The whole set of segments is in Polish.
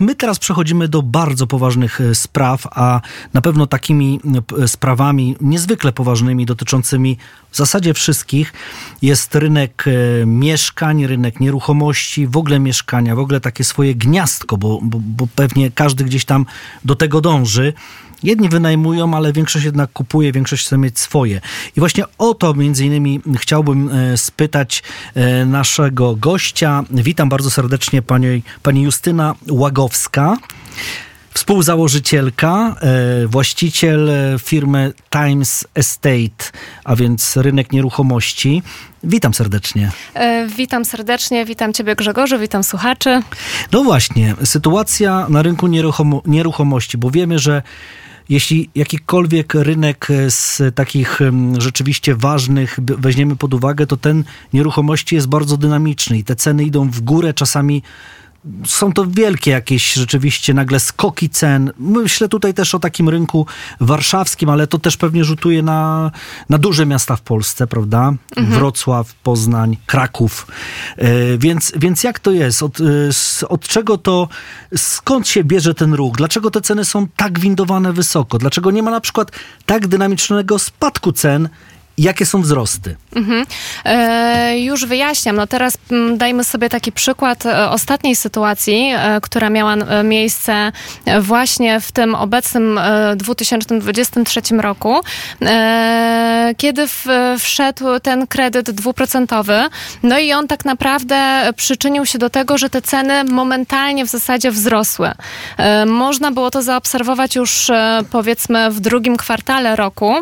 my teraz przechodzimy do bardzo poważnych e, spraw, a na pewno takimi e, sprawami niezwykle poważnymi, dotyczącymi w zasadzie wszystkich, jest rynek e, mieszkań, rynek nieruchomości, w ogóle mieszkania, w ogóle takie swoje gniazdko, bo, bo, bo pewnie każdy gdzieś tam do tego dąży. Jedni wynajmują, ale większość jednak kupuje, większość chce mieć swoje. I właśnie o to między innymi chciałbym spytać naszego gościa. Witam bardzo serdecznie pani, pani Justyna Łagowska. Współzałożycielka, właściciel firmy Times Estate, a więc rynek nieruchomości. Witam serdecznie. Witam serdecznie, witam Ciebie Grzegorzu, witam słuchaczy. No właśnie, sytuacja na rynku nieruchomo nieruchomości, bo wiemy, że jeśli jakikolwiek rynek z takich rzeczywiście ważnych weźmiemy pod uwagę, to ten nieruchomości jest bardzo dynamiczny i te ceny idą w górę, czasami są to wielkie jakieś rzeczywiście nagle skoki cen. Myślę tutaj też o takim rynku warszawskim, ale to też pewnie rzutuje na, na duże miasta w Polsce, prawda? Mhm. Wrocław, Poznań, Kraków. E, więc, więc jak to jest? Od, e, od czego to, skąd się bierze ten ruch? Dlaczego te ceny są tak windowane wysoko? Dlaczego nie ma na przykład tak dynamicznego spadku cen, Jakie są wzrosty? Mhm. E, już wyjaśniam. No teraz mm, dajmy sobie taki przykład e, ostatniej sytuacji, e, która miała e, miejsce e, właśnie w tym obecnym 2023 e, roku, kiedy w, wszedł ten kredyt dwuprocentowy. No i on tak naprawdę przyczynił się do tego, że te ceny momentalnie w zasadzie wzrosły. można było to zaobserwować już powiedzmy w drugim kwartale roku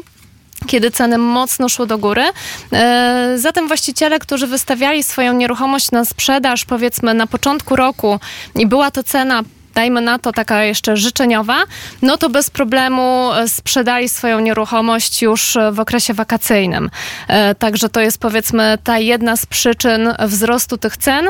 kiedy ceny mocno szły do góry. E, zatem właściciele, którzy wystawiali swoją nieruchomość na sprzedaż, powiedzmy na początku roku i była to cena dajmy na to taka jeszcze życzeniowa, no to bez problemu e, sprzedali swoją nieruchomość już e, w okresie wakacyjnym. E, także to jest powiedzmy ta jedna z przyczyn wzrostu tych cen.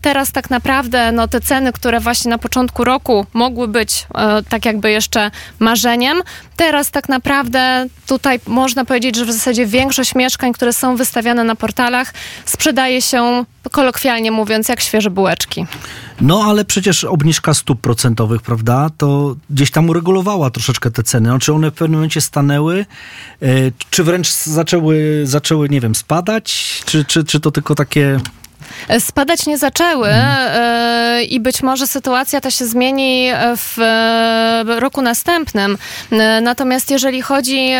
Teraz tak naprawdę no, te ceny, które właśnie na początku roku mogły być tak jakby jeszcze marzeniem, teraz tak naprawdę tutaj można powiedzieć, że w zasadzie większość mieszkań, które są wystawiane na portalach, sprzedaje się kolokwialnie mówiąc, jak świeże bułeczki. No, ale przecież obniżka stóp procentowych, prawda, to gdzieś tam uregulowała troszeczkę te ceny. No, czy one w pewnym momencie stanęły, e, czy wręcz zaczęły, zaczęły nie wiem, spadać, czy, czy, czy to tylko takie Spadać nie zaczęły mhm. i być może sytuacja ta się zmieni w roku następnym. E, natomiast jeżeli chodzi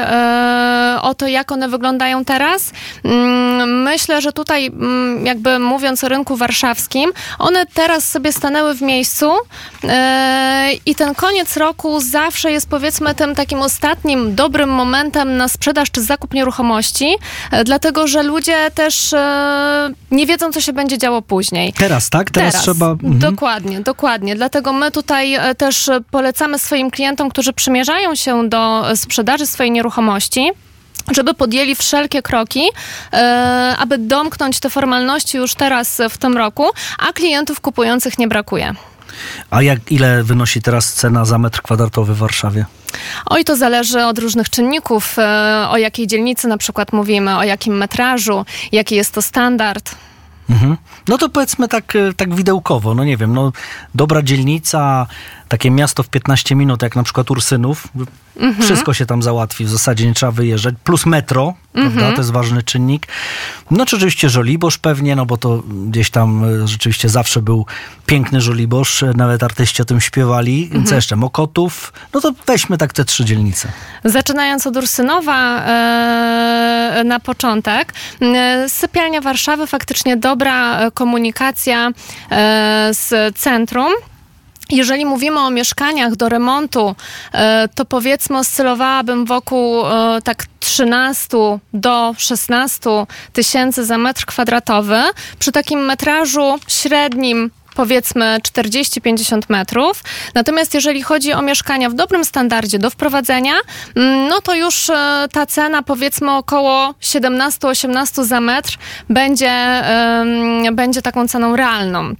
o to, jak one wyglądają teraz, mm, myślę, że tutaj mm, jakby mówiąc o rynku warszawskim, one teraz sobie stanęły w miejscu i ten koniec roku zawsze jest powiedzmy tym takim ostatnim dobrym momentem na sprzedaż czy zakup nieruchomości, dlatego że ludzie też nie wiedzą, co się będzie działo później. Teraz, tak? Teraz, Teraz. trzeba. Mhm. Dokładnie, dokładnie. Dlatego my tutaj e, też polecamy swoim klientom, którzy przymierzają się do sprzedaży swojej nieruchomości żeby podjęli wszelkie kroki, e, aby domknąć te formalności już teraz w tym roku, a klientów kupujących nie brakuje. A jak ile wynosi teraz cena za metr kwadratowy w Warszawie? Oj, to zależy od różnych czynników, e, o jakiej dzielnicy na przykład mówimy, o jakim metrażu, jaki jest to standard. Mhm. No to powiedzmy tak, e, tak widełkowo, no nie wiem, no dobra dzielnica, takie miasto w 15 minut, jak na przykład Ursynów, mhm. wszystko się tam załatwi, w zasadzie nie trzeba wyjeżdżać, plus metro, mhm. prawda, to jest ważny czynnik. No czy oczywiście Żoliborz pewnie, no bo to gdzieś tam e, rzeczywiście zawsze był piękny Żoliborz, e, nawet artyści o tym śpiewali, mhm. co jeszcze, Mokotów, no to weźmy tak te trzy dzielnice. Zaczynając od Ursynowa e, na początek, e, sypialnia Warszawy faktycznie dobra komunikacja e, z centrum, jeżeli mówimy o mieszkaniach do remontu, e, to powiedzmy oscylowałabym wokół e, tak 13 do 16 tysięcy za metr kwadratowy. Przy takim metrażu średnim powiedzmy 40-50 metrów. Natomiast jeżeli chodzi o mieszkania w dobrym standardzie do wprowadzenia, mm, no to już e, ta cena powiedzmy około 17-18 za metr będzie, będzie taką ceną realną.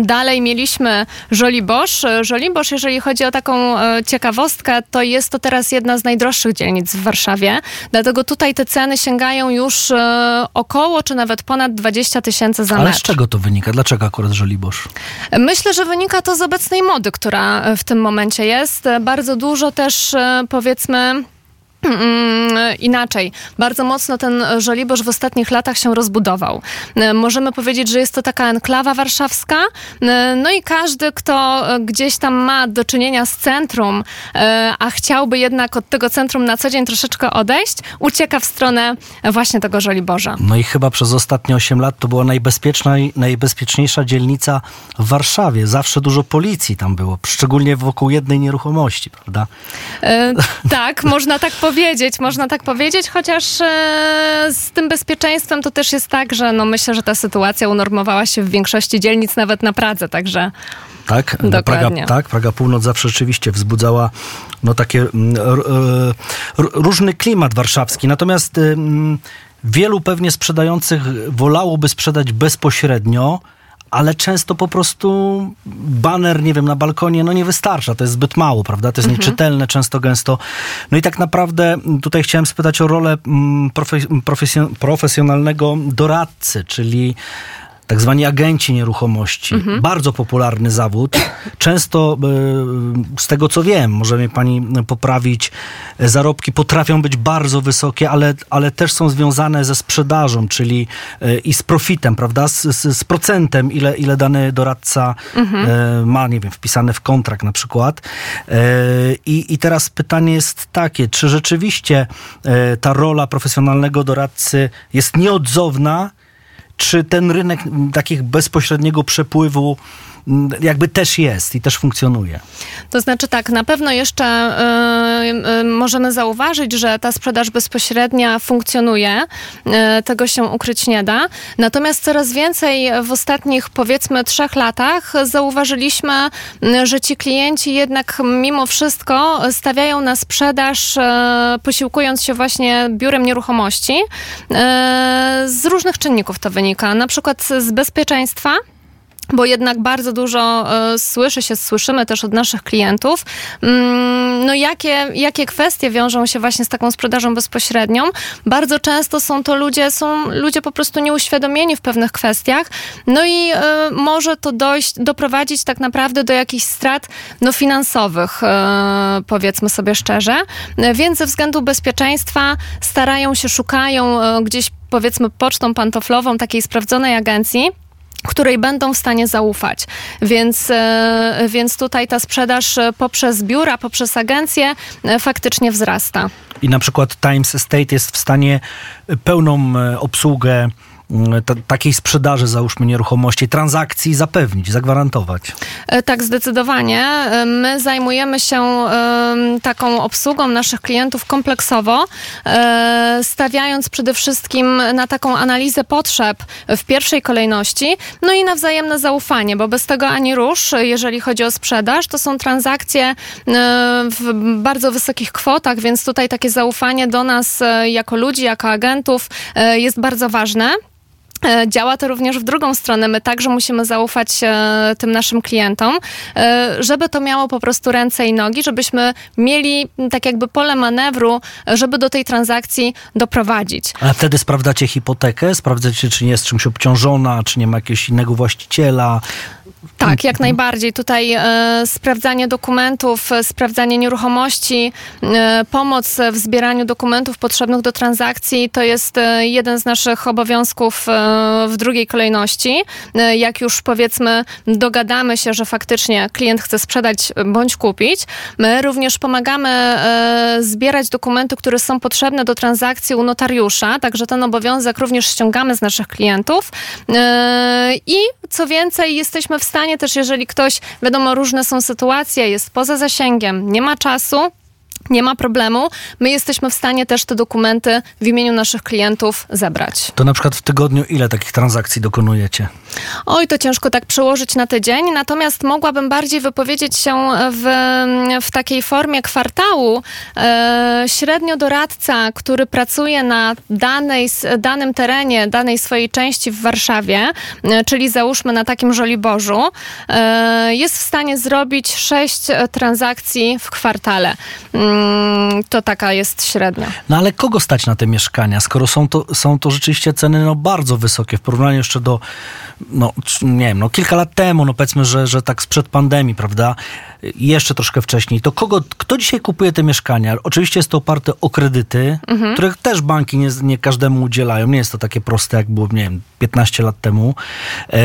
Dalej mieliśmy Żoliborz. Żoliborz, jeżeli chodzi o taką e, ciekawostkę, to jest to teraz jedna z najdroższych dzielnic w Warszawie. Dlatego tutaj te ceny sięgają już e, około, czy nawet ponad 20 tysięcy za Ale metr. z czego to wynika? Dlaczego akurat Żoliborz? Myślę, że wynika to z obecnej mody, która w tym momencie jest. Bardzo dużo też, e, powiedzmy, inaczej. Bardzo mocno ten Żoliborz w ostatnich latach się rozbudował. E, Możemy powiedzieć, że jest to taka enklawa warszawska. E, No i każdy, kto e, gdzieś tam ma do czynienia z centrum, a chciałby jednak od tego centrum na co dzień troszeczkę odejść, ucieka w stronę właśnie tego Żoliborza. No i chyba przez ostatnie 8 lat to była najbezpieczna, najbezpieczniejsza dzielnica w Warszawie. Zawsze dużo policji tam było, szczególnie wokół jednej nieruchomości, prawda? E, tak, można tak powiedzieć, można tak powiedzieć, chociaż e, z tym bezpieczeństwem to też jest tak, że no myślę, że ta sytuacja unormowała się w większości dzielnic, nawet na Pradze, także Tak, Praga, Dokładnie. tak, Praga Północ zawsze rzeczywiście wzbudzała no, takie mm, r, różny klimat warszawski. Natomiast ym, wielu pewnie sprzedających wolałoby sprzedać bezpośrednio, ale często po prostu baner, nie wiem, na balkonie, no nie wystarcza, to jest zbyt mało, prawda? To jest nieczytelne często, gęsto. No i tak naprawdę tutaj chciałem spytać o rolę mm, profe- profesjon- profesjonalnego doradcy, czyli tak zwani agenci nieruchomości. Bardzo popularny zawód. Często, e, z tego co wiem, może mnie pani poprawić, e, zarobki potrafią być bardzo wysokie, ale, ale też są związane ze sprzedażą, czyli e, i z profitem, prawda? Z, z, z procentem, ile, ile dany doradca e, ma, nie wiem, wpisane w kontrakt na przykład. I, I teraz pytanie jest takie, czy rzeczywiście ta rola profesjonalnego doradcy jest nieodzowna, czy ten rynek takich bezpośredniego przepływu jakby też jest i też funkcjonuje? To znaczy tak, na pewno jeszcze y, y, możemy zauważyć, że ta sprzedaż bezpośrednia funkcjonuje. Y, tego się ukryć nie da. Natomiast coraz więcej w ostatnich powiedzmy trzech latach zauważyliśmy, y, że ci klienci jednak mimo wszystko stawiają na sprzedaż, y, posiłkując się właśnie biurem nieruchomości. Y, z różnych czynników to wynika. Na przykład z bezpieczeństwa. Bo jednak bardzo dużo e, słyszy się, słyszymy też od naszych klientów, mm, no jakie, jakie kwestie wiążą się właśnie z taką sprzedażą bezpośrednią. Bardzo często są to ludzie, są ludzie po prostu nieuświadomieni w pewnych kwestiach, no i e, może to dojść, doprowadzić tak naprawdę do jakichś strat no, finansowych, e, powiedzmy sobie szczerze. Więc ze względu bezpieczeństwa starają się, szukają gdzieś powiedzmy pocztą pantoflową takiej sprawdzonej agencji, której będą w stanie zaufać. Więc, e, więc tutaj ta sprzedaż e, poprzez biura, poprzez agencje faktycznie wzrasta. I na przykład Times Estate jest w stanie pełną e, obsługę takiej sprzedaży, załóżmy nieruchomości, transakcji zapewnić, zagwarantować. E, Tak, zdecydowanie. E, My zajmujemy się taką obsługą naszych klientów kompleksowo, e, stawiając przede wszystkim na taką analizę potrzeb w pierwszej kolejności, no i na wzajemne zaufanie, bo bez tego ani rusz, jeżeli chodzi o sprzedaż, to są transakcje w bardzo wysokich kwotach, więc tutaj takie zaufanie do nas jako ludzi, jako agentów jest bardzo ważne. E, Działa to również w drugą stronę. My także musimy zaufać e, tym naszym klientom, e, żeby to miało po prostu ręce i nogi, żebyśmy mieli tak jakby pole manewru, żeby do tej transakcji doprowadzić. A wtedy sprawdzacie hipotekę, sprawdzacie, czy nie jest czymś obciążona, czy nie ma jakiegoś innego właściciela. Tak, jak najbardziej. Tutaj e, sprawdzanie dokumentów, e, sprawdzanie nieruchomości, e, pomoc w zbieraniu dokumentów potrzebnych do transakcji to jest e, jeden z naszych obowiązków e, w drugiej kolejności. E, jak już powiedzmy dogadamy się, że faktycznie klient chce sprzedać bądź kupić, my również pomagamy zbierać dokumenty, które są potrzebne do transakcji u notariusza, także ten obowiązek również ściągamy z naszych klientów. I co więcej, jesteśmy w stanie też, jeżeli ktoś, wiadomo, różne są sytuacje, jest poza zasięgiem, nie ma czasu, nie ma problemu. My jesteśmy w stanie też te dokumenty w imieniu naszych klientów zebrać. To na przykład w tygodniu ile takich transakcji dokonujecie? Oj, to ciężko tak przełożyć na tydzień, natomiast mogłabym bardziej wypowiedzieć się w, w takiej formie kwartału. E, średnio doradca, który pracuje na danej, danym terenie, danej swojej części w Warszawie, e, czyli załóżmy na takim Żoliborzu, e, jest w stanie zrobić sześć transakcji w kwartale. Mm, to taka jest średnia. No ale kogo stać na te mieszkania, skoro są to, są to rzeczywiście ceny no, bardzo wysokie w porównaniu jeszcze do, no nie wiem, no kilka lat temu, no powiedzmy, że, że tak sprzed pandemii, prawda, jeszcze troszkę wcześniej, to kogo, kto dzisiaj kupuje te mieszkania? Oczywiście jest to oparte o kredyty, mhm. których też banki nie, nie każdemu udzielają, nie jest to takie proste, jak było, nie wiem, 15 lat temu, e,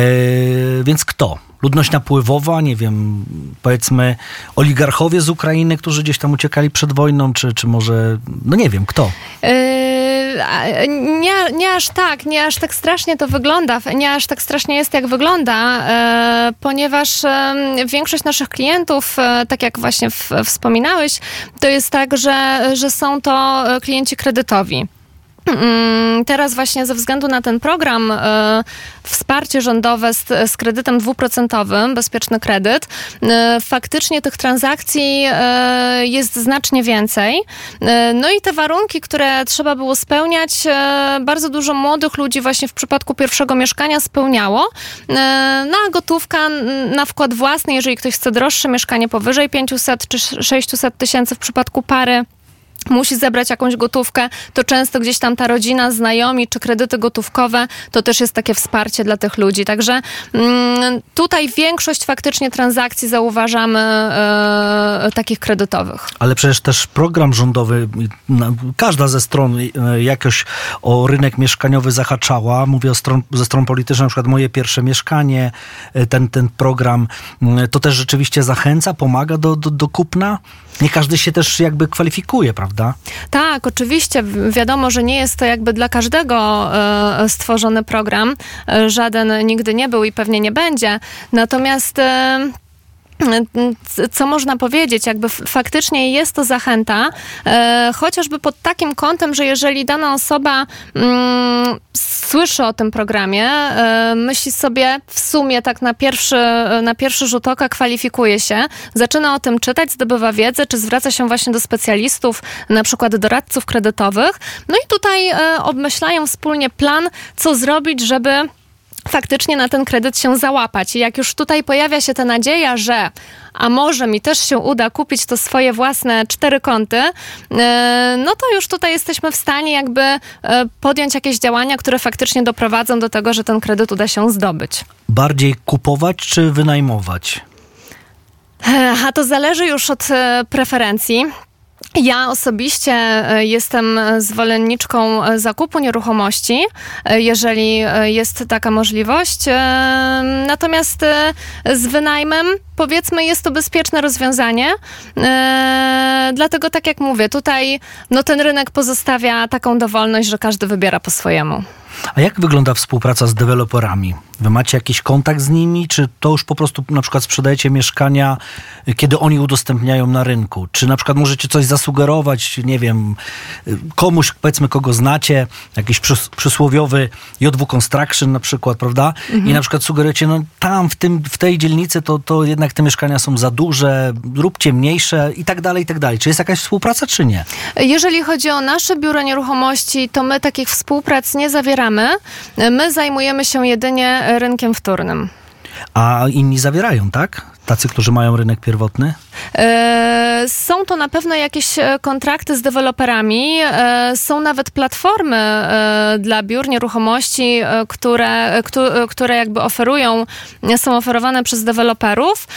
więc kto? Ludność napływowa, nie wiem, powiedzmy oligarchowie z Ukrainy, którzy gdzieś tam uciekali przed wojną, czy, czy może, no nie wiem, kto? Yy, nie, nie aż tak, nie aż tak strasznie to wygląda, nie aż tak strasznie jest, jak wygląda, yy, ponieważ yy, większość naszych klientów, tak jak właśnie w, wspominałeś, to jest tak, że, że są to klienci kredytowi. Mm, teraz właśnie ze względu na ten program e, wsparcie rządowe z, z kredytem dwuprocentowym, bezpieczny kredyt, e, faktycznie tych transakcji e, jest znacznie więcej. No i te warunki, które trzeba było spełniać, bardzo dużo młodych ludzi właśnie w przypadku pierwszego mieszkania spełniało. Na gotówka, na wkład własny, jeżeli ktoś chce droższe mieszkanie powyżej 500 czy 600 tysięcy w przypadku pary, musi zebrać jakąś gotówkę, to często gdzieś tam ta rodzina, znajomi czy kredyty gotówkowe, to też jest takie wsparcie dla tych ludzi. Także mm, tutaj większość faktycznie transakcji zauważamy e, takich kredytowych. Ale przecież też program rządowy, każda ze stron e, jakoś o rynek mieszkaniowy zahaczała. Mówię o stron, ze stron politycznych, na przykład moje pierwsze mieszkanie, e, ten, ten program, to też rzeczywiście zachęca, pomaga do, do, do kupna? Nie każdy się też jakby kwalifikuje, prawda? Prawda? Tak, oczywiście. Wiadomo, że nie jest to jakby dla każdego e, stworzony program. E, żaden nigdy nie był i pewnie nie będzie. Natomiast e, co można powiedzieć, jakby faktycznie jest to zachęta, e, chociażby pod takim kątem, że jeżeli dana osoba mm, słyszy o tym programie, e, myśli sobie w sumie tak na pierwszy, na pierwszy rzut oka kwalifikuje się, zaczyna o tym czytać, zdobywa wiedzę, czy zwraca się właśnie do specjalistów, na przykład doradców kredytowych, no i tutaj e, obmyślają wspólnie plan, co zrobić, żeby faktycznie na ten kredyt się załapać. I jak już tutaj pojawia się ta nadzieja, że a może mi też się uda kupić to swoje własne cztery kąty, e, no to już tutaj jesteśmy w stanie jakby e, podjąć jakieś działania, które faktycznie doprowadzą do tego, że ten kredyt uda się zdobyć. Bardziej kupować czy wynajmować? E, a to zależy już od preferencji. Ja osobiście e, jestem zwolenniczką e, zakupu nieruchomości, e, jeżeli jest taka możliwość. Natomiast z wynajmem, powiedzmy, jest to bezpieczne rozwiązanie. Dlatego, tak jak mówię, tutaj no, ten rynek pozostawia taką dowolność, że każdy wybiera po swojemu. A jak wygląda współpraca z deweloperami? Wy macie jakiś kontakt z nimi, czy to już po prostu na przykład sprzedajecie mieszkania, kiedy oni udostępniają na rynku? Czy na przykład możecie coś zasugerować, nie wiem, komuś, powiedzmy, kogo znacie, jakiś przys przysłowiowy JW Construction na przykład, prawda? Mhm. I na przykład sugerujecie, no tam, w, tym, w tej dzielnicy to, to jednak te mieszkania są za duże, róbcie mniejsze i tak dalej, i tak dalej. Czy jest jakaś współpraca, czy nie? Jeżeli chodzi o nasze biuro nieruchomości, to my takich współprac nie zawieramy. My zajmujemy się jedynie rynkiem wtórnym. A inni zawierają, tak? Tacy, którzy mają rynek pierwotny? E, są to na pewno jakieś e, kontrakty z deweloperami. E, są nawet platformy dla biur nieruchomości, które, które jakby oferują, są oferowane przez deweloperów.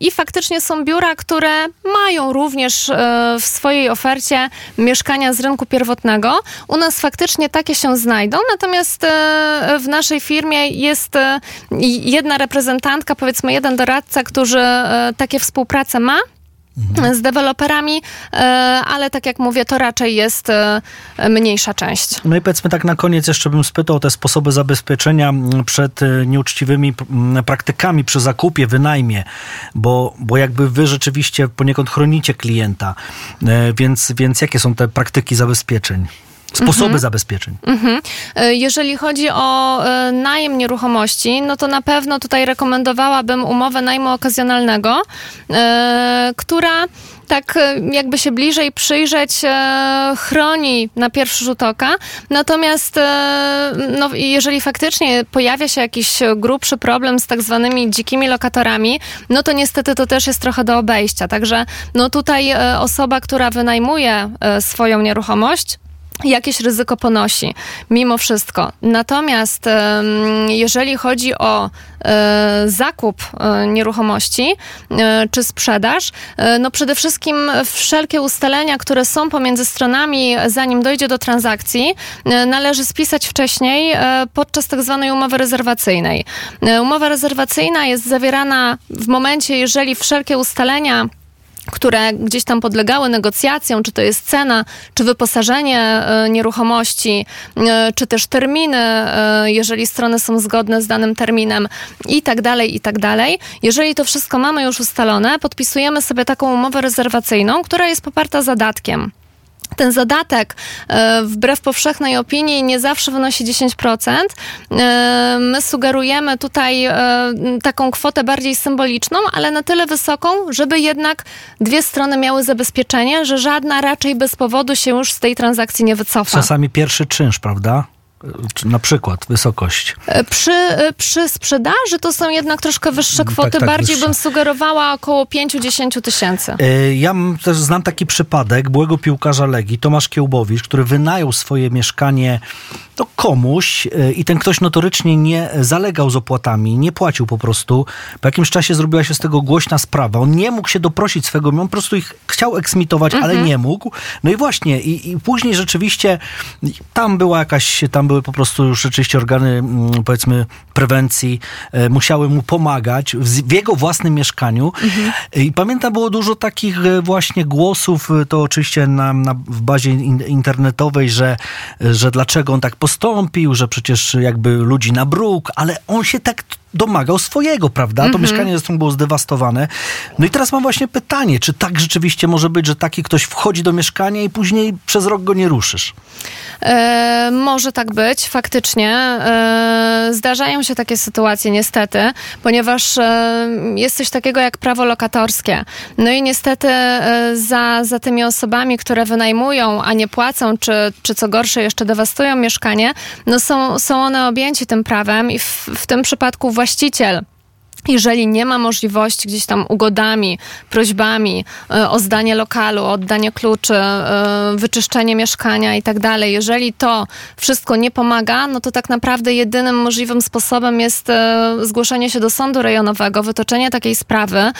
I faktycznie są biura, które mają również w swojej ofercie mieszkania z rynku pierwotnego. U nas faktycznie takie się znajdą, natomiast w naszej firmie jest jedna reprezentantka, powiedzmy jeden doradca, który takie współpracę ma mhm. z deweloperami, ale tak jak mówię, to raczej jest mniejsza część. No i powiedzmy tak na koniec jeszcze bym spytał o te sposoby zabezpieczenia przed nieuczciwymi praktykami przy zakupie, wynajmie, bo, bo jakby wy rzeczywiście poniekąd chronicie klienta, więc, więc jakie są te praktyki zabezpieczeń? Sposoby mhm. zabezpieczeń. Mhm. E, jeżeli chodzi o e, najem nieruchomości, no to na pewno tutaj rekomendowałabym umowę najmu okazjonalnego, e, która tak jakby się bliżej przyjrzeć, chroni na pierwszy rzut oka. Natomiast no, jeżeli faktycznie pojawia się jakiś grubszy problem z tak zwanymi dzikimi lokatorami, no to niestety to też jest trochę do obejścia. Także no tutaj osoba, która wynajmuje swoją nieruchomość, jakieś ryzyko ponosi, mimo wszystko. Natomiast jeżeli chodzi o e, zakup e, nieruchomości e, czy sprzedaż, no przede wszystkim wszelkie ustalenia, które są pomiędzy stronami, zanim dojdzie do transakcji, należy spisać wcześniej podczas tak zwanej umowy rezerwacyjnej. Umowa rezerwacyjna jest zawierana w momencie, jeżeli wszelkie ustalenia które gdzieś tam podlegały negocjacjom, czy to jest cena, czy wyposażenie e, nieruchomości, e, czy też terminy, e, jeżeli strony są zgodne z danym terminem i tak dalej, i tak dalej. Jeżeli to wszystko mamy już ustalone, podpisujemy sobie taką umowę rezerwacyjną, która jest poparta zadatkiem ten zadatek e, wbrew powszechnej opinii nie zawsze wynosi 10%. E, my sugerujemy tutaj e, taką kwotę bardziej symboliczną, ale na tyle wysoką, żeby jednak dwie strony miały zabezpieczenie, że żadna raczej bez powodu się już z tej transakcji nie wycofa. Czasami pierwszy czynsz, prawda? Na przykład wysokość? E, przy, e, przy sprzedaży to są jednak troszkę wyższe tak, kwoty. Tak, tak, Bardziej wyższe. bym sugerowała około 5-10 tysięcy. E, ja też znam taki przypadek byłego piłkarza Legii, Tomasz Kiełbowicz, który wynajął swoje mieszkanie no, komuś i ten ktoś notorycznie nie zalegał z opłatami, nie płacił po prostu. Po jakimś czasie zrobiła się z tego głośna sprawa. On nie mógł się doprosić swego, on po prostu ich chciał eksmitować, mhm. ale nie mógł. No i właśnie, i, i później rzeczywiście tam była jakaś, tam były po prostu już rzeczywiście organy, mm, powiedzmy, prewencji, e, musiały mu pomagać w jego własnym mieszkaniu. Mhm. I pamiętam, było dużo takich e, właśnie głosów, e, to oczywiście na, na, w bazie internetowej, że, że dlaczego on tak postąpił, że przecież jakby ludzi na bruk, ale on się tak domagał swojego, prawda? To mm -hmm. mieszkanie zresztą było zdewastowane. No i teraz mam właśnie pytanie, czy tak rzeczywiście może być, że taki ktoś wchodzi do mieszkania i później przez rok go nie ruszysz? E, może tak być, faktycznie. E, zdarzają się takie sytuacje niestety, ponieważ e, jest coś takiego jak prawo lokatorskie. No i niestety e, za, za tymi osobami, które wynajmują, a nie płacą, czy, czy co gorsze jeszcze dewastują mieszkanie, no są, są one objęci tym prawem i w, w tym przypadku właściciel jeżeli nie ma możliwości gdzieś tam ugodami, prośbami e, o zdanie lokalu, oddanie kluczy, e, wyczyszczenie mieszkania i tak dalej, jeżeli to wszystko nie pomaga, no to tak naprawdę jedynym możliwym sposobem jest e, zgłoszenie się do sądu rejonowego, wytoczenie takiej sprawy.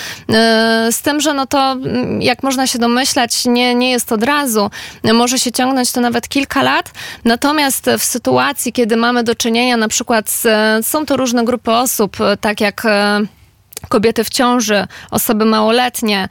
Z tym, że no to, mm, jak można się domyślać, nie, nie jest od razu. Może się ciągnąć to nawet kilka lat. Natomiast w sytuacji, kiedy mamy do czynienia na przykład z, są to różne grupy osób, tak jak kobiety w ciąży, osoby małoletnie,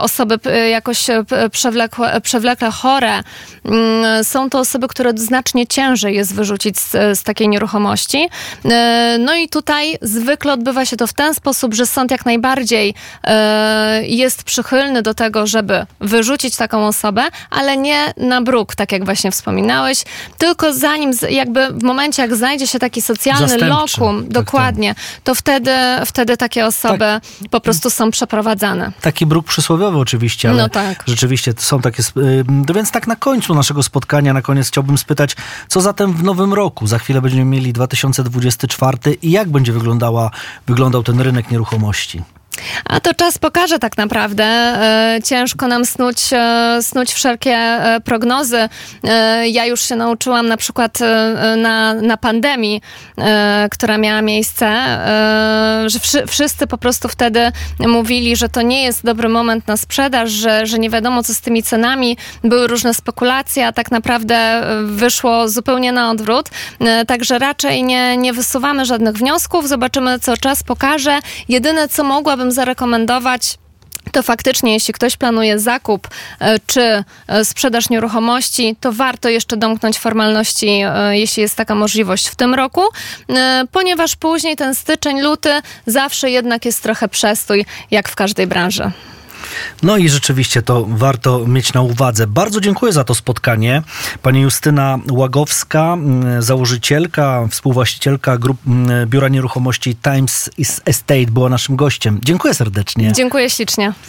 osoby jakoś przewlekle, przewlekle chore. Mm, są to osoby, które znacznie ciężej jest wyrzucić z, z takiej nieruchomości. E, no i tutaj zwykle odbywa się to w ten sposób, że sąd jak najbardziej e, jest przychylny do tego, żeby wyrzucić taką osobę, ale nie na bruk, tak jak właśnie wspominałeś, tylko zanim, jakby w momencie, jak znajdzie się taki socjalny Zastępczy. lokum, tak, dokładnie, tak. to wtedy wtedy takie osoby tak. po prostu są przeprowadzane. Taki bruk przysłowiowy oczywiście, ale no tak. rzeczywiście są takie... No więc tak na końcu naszego spotkania, na koniec chciałbym spytać, co zatem w nowym roku? Za chwilę będziemy mieli 2024 i jak będzie wyglądała, wyglądał ten rynek nieruchomości? A to czas pokaże tak naprawdę. E, ciężko nam snuć, e, snuć wszelkie e, prognozy. Ja już się nauczyłam na przykład na, na pandemii, która miała miejsce, że wszyscy po prostu wtedy mówili, że to nie jest dobry moment na sprzedaż, że, że nie wiadomo co z tymi cenami. Były różne spekulacje, a tak naprawdę wyszło zupełnie na odwrót. Także raczej nie, nie wysuwamy żadnych wniosków. Zobaczymy, co czas pokaże. Jedyne, co mogłabym zarekomendować, to faktycznie, jeśli ktoś planuje zakup e, czy e, sprzedaż nieruchomości, to warto jeszcze domknąć formalności, e, jeśli jest taka możliwość w tym roku, ponieważ później ten styczeń, luty zawsze jednak jest trochę przestój, jak w każdej branży. No i rzeczywiście to warto mieć na uwadze. Bardzo dziękuję za to spotkanie. Pani Justyna Łagowska, mm, założycielka, współwłaścicielka grup, mm, Biura Nieruchomości Times Estate była naszym gościem. Dziękuję serdecznie. Dziękuję ślicznie.